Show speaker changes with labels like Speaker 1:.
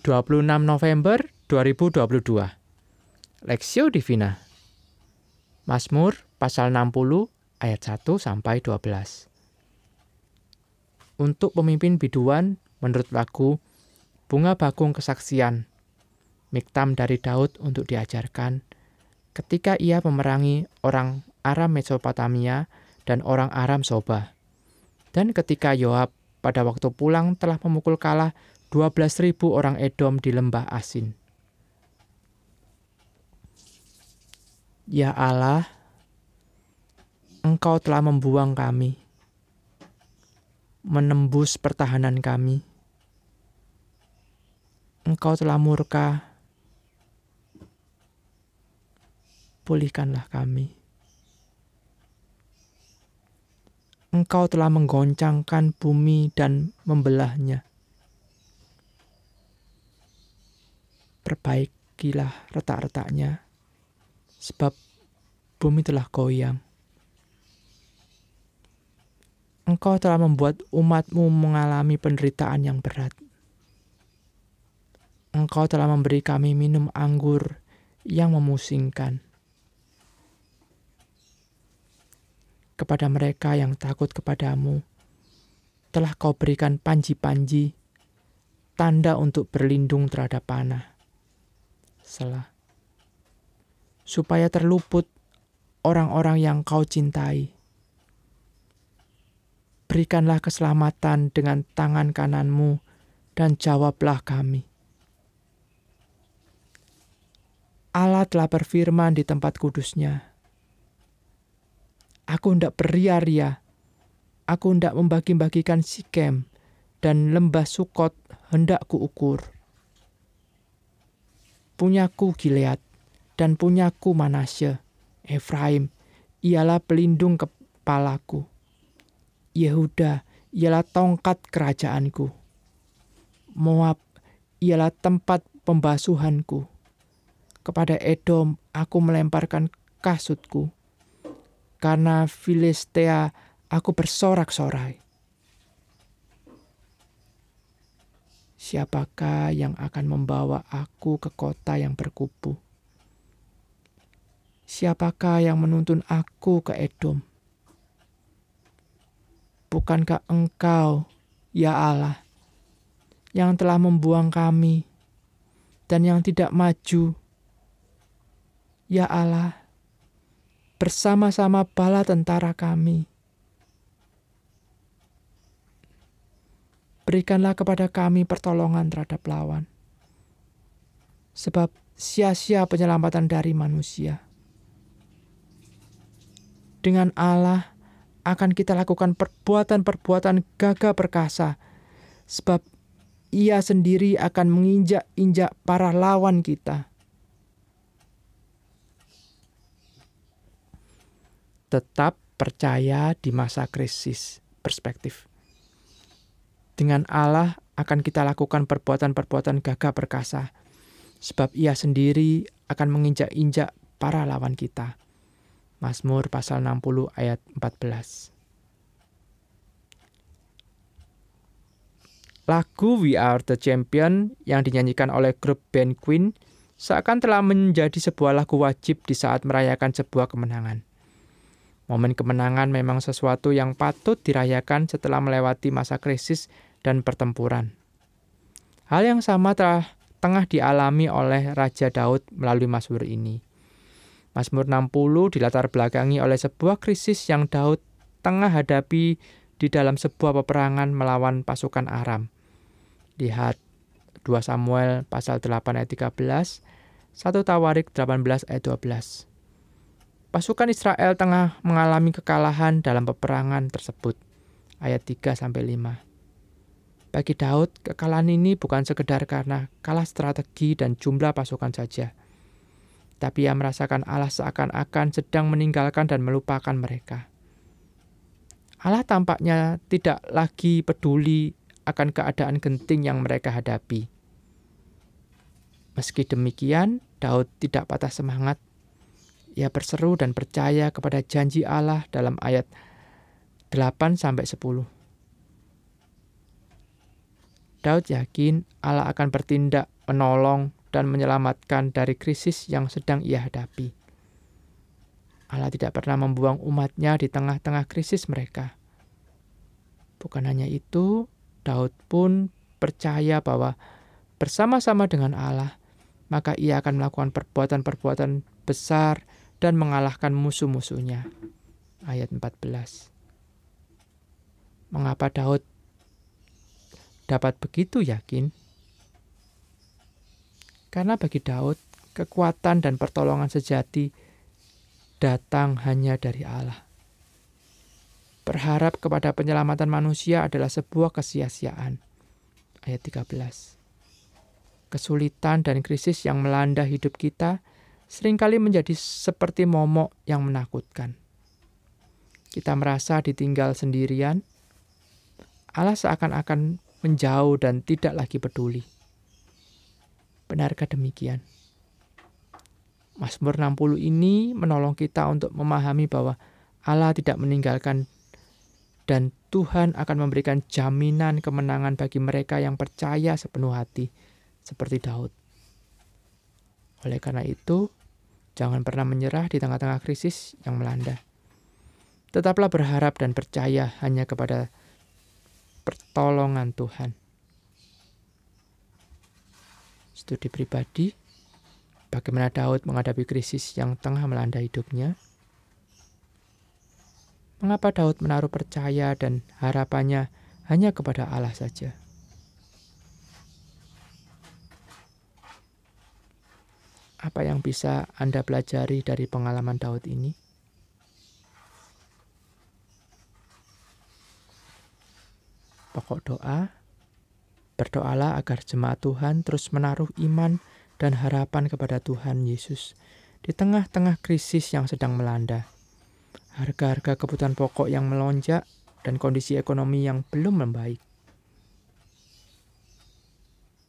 Speaker 1: 26 November 2022. Lexio Divina. Mazmur pasal 60 ayat 1 sampai 12. Untuk pemimpin biduan menurut lagu Bunga Bakung Kesaksian. Miktam dari Daud untuk diajarkan ketika ia memerangi orang Aram Mesopotamia dan orang Aram Soba. Dan ketika Yoab pada waktu pulang telah memukul kalah 12.000 orang Edom di lembah Asin. Ya Allah, Engkau telah membuang kami, menembus pertahanan kami. Engkau telah murka, pulihkanlah kami. Engkau telah menggoncangkan bumi dan membelahnya. Perbaikilah retak-retaknya sebab bumi telah goyang. Engkau telah membuat umatmu mengalami penderitaan yang berat. Engkau telah memberi kami minum anggur yang memusingkan. Kepada mereka yang takut kepadamu, telah kau berikan panji-panji, tanda untuk berlindung terhadap panah. Selah supaya terluput orang-orang yang kau cintai. Berikanlah keselamatan dengan tangan kananmu dan jawablah kami. Allah telah berfirman di tempat kudusnya. Aku hendak beria-ria, aku hendak membagi-bagikan sikem, dan lembah sukot hendak kuukur. Punyaku Gilead, dan punyaku Manasye, Efraim, ialah pelindung kepalaku. Yehuda ialah tongkat kerajaanku. Moab ialah tempat pembasuhanku. Kepada Edom aku melemparkan kasutku. Karena Filistea aku bersorak-sorai. Siapakah yang akan membawa aku ke kota yang berkubu? Siapakah yang menuntun aku ke Edom? Bukankah Engkau, ya Allah, yang telah membuang kami dan yang tidak maju? Ya Allah, bersama-sama bala tentara kami. Berikanlah kepada kami pertolongan terhadap lawan. Sebab sia-sia penyelamatan dari manusia dengan Allah akan kita lakukan perbuatan-perbuatan gagah perkasa, sebab Ia sendiri akan menginjak-injak para lawan kita. Tetap percaya di masa krisis perspektif. Dengan Allah akan kita lakukan perbuatan-perbuatan gagah perkasa, sebab Ia sendiri akan menginjak-injak para lawan kita. Mazmur pasal 60 ayat 14. Lagu We Are The Champion yang dinyanyikan oleh grup band Queen seakan telah menjadi sebuah lagu wajib di saat merayakan sebuah kemenangan. Momen kemenangan memang sesuatu yang patut dirayakan setelah melewati masa krisis dan pertempuran. Hal yang sama telah tengah dialami oleh Raja Daud melalui Mazmur ini. Mazmur 60 dilatar belakangi oleh sebuah krisis yang Daud tengah hadapi di dalam sebuah peperangan melawan pasukan Aram. Lihat 2 Samuel pasal 8 ayat 13, 1 Tawarik 18 ayat 12. Pasukan Israel tengah mengalami kekalahan dalam peperangan tersebut. Ayat 3 sampai 5. Bagi Daud, kekalahan ini bukan sekedar karena kalah strategi dan jumlah pasukan saja tapi ia merasakan Allah seakan-akan sedang meninggalkan dan melupakan mereka. Allah tampaknya tidak lagi peduli akan keadaan genting yang mereka hadapi. Meski demikian, Daud tidak patah semangat. Ia berseru dan percaya kepada janji Allah dalam ayat 8 sampai 10. Daud yakin Allah akan bertindak, menolong, dan menyelamatkan dari krisis yang sedang ia hadapi. Allah tidak pernah membuang umatnya di tengah-tengah krisis mereka. Bukan hanya itu, Daud pun percaya bahwa bersama-sama dengan Allah, maka ia akan melakukan perbuatan-perbuatan besar dan mengalahkan musuh-musuhnya. Ayat 14. Mengapa Daud dapat begitu yakin? Karena bagi Daud, kekuatan dan pertolongan sejati datang hanya dari Allah. Berharap kepada penyelamatan manusia adalah sebuah kesia-siaan. Ayat 13. Kesulitan dan krisis yang melanda hidup kita sering kali menjadi seperti momok yang menakutkan. Kita merasa ditinggal sendirian, Allah seakan-akan menjauh dan tidak lagi peduli. Benarkah demikian? Mazmur 60 ini menolong kita untuk memahami bahwa Allah tidak meninggalkan dan Tuhan akan memberikan jaminan kemenangan bagi mereka yang percaya sepenuh hati seperti Daud. Oleh karena itu, jangan pernah menyerah di tengah-tengah krisis yang melanda. Tetaplah berharap dan percaya hanya kepada pertolongan Tuhan. Studi pribadi, bagaimana Daud menghadapi krisis yang tengah melanda hidupnya. Mengapa Daud menaruh percaya dan harapannya hanya kepada Allah saja? Apa yang bisa Anda pelajari dari pengalaman Daud ini? Pokok doa, berdoalah agar jemaat Tuhan terus menaruh iman dan harapan kepada Tuhan Yesus di tengah-tengah krisis yang sedang melanda. Harga-harga kebutuhan pokok yang melonjak dan kondisi ekonomi yang belum membaik.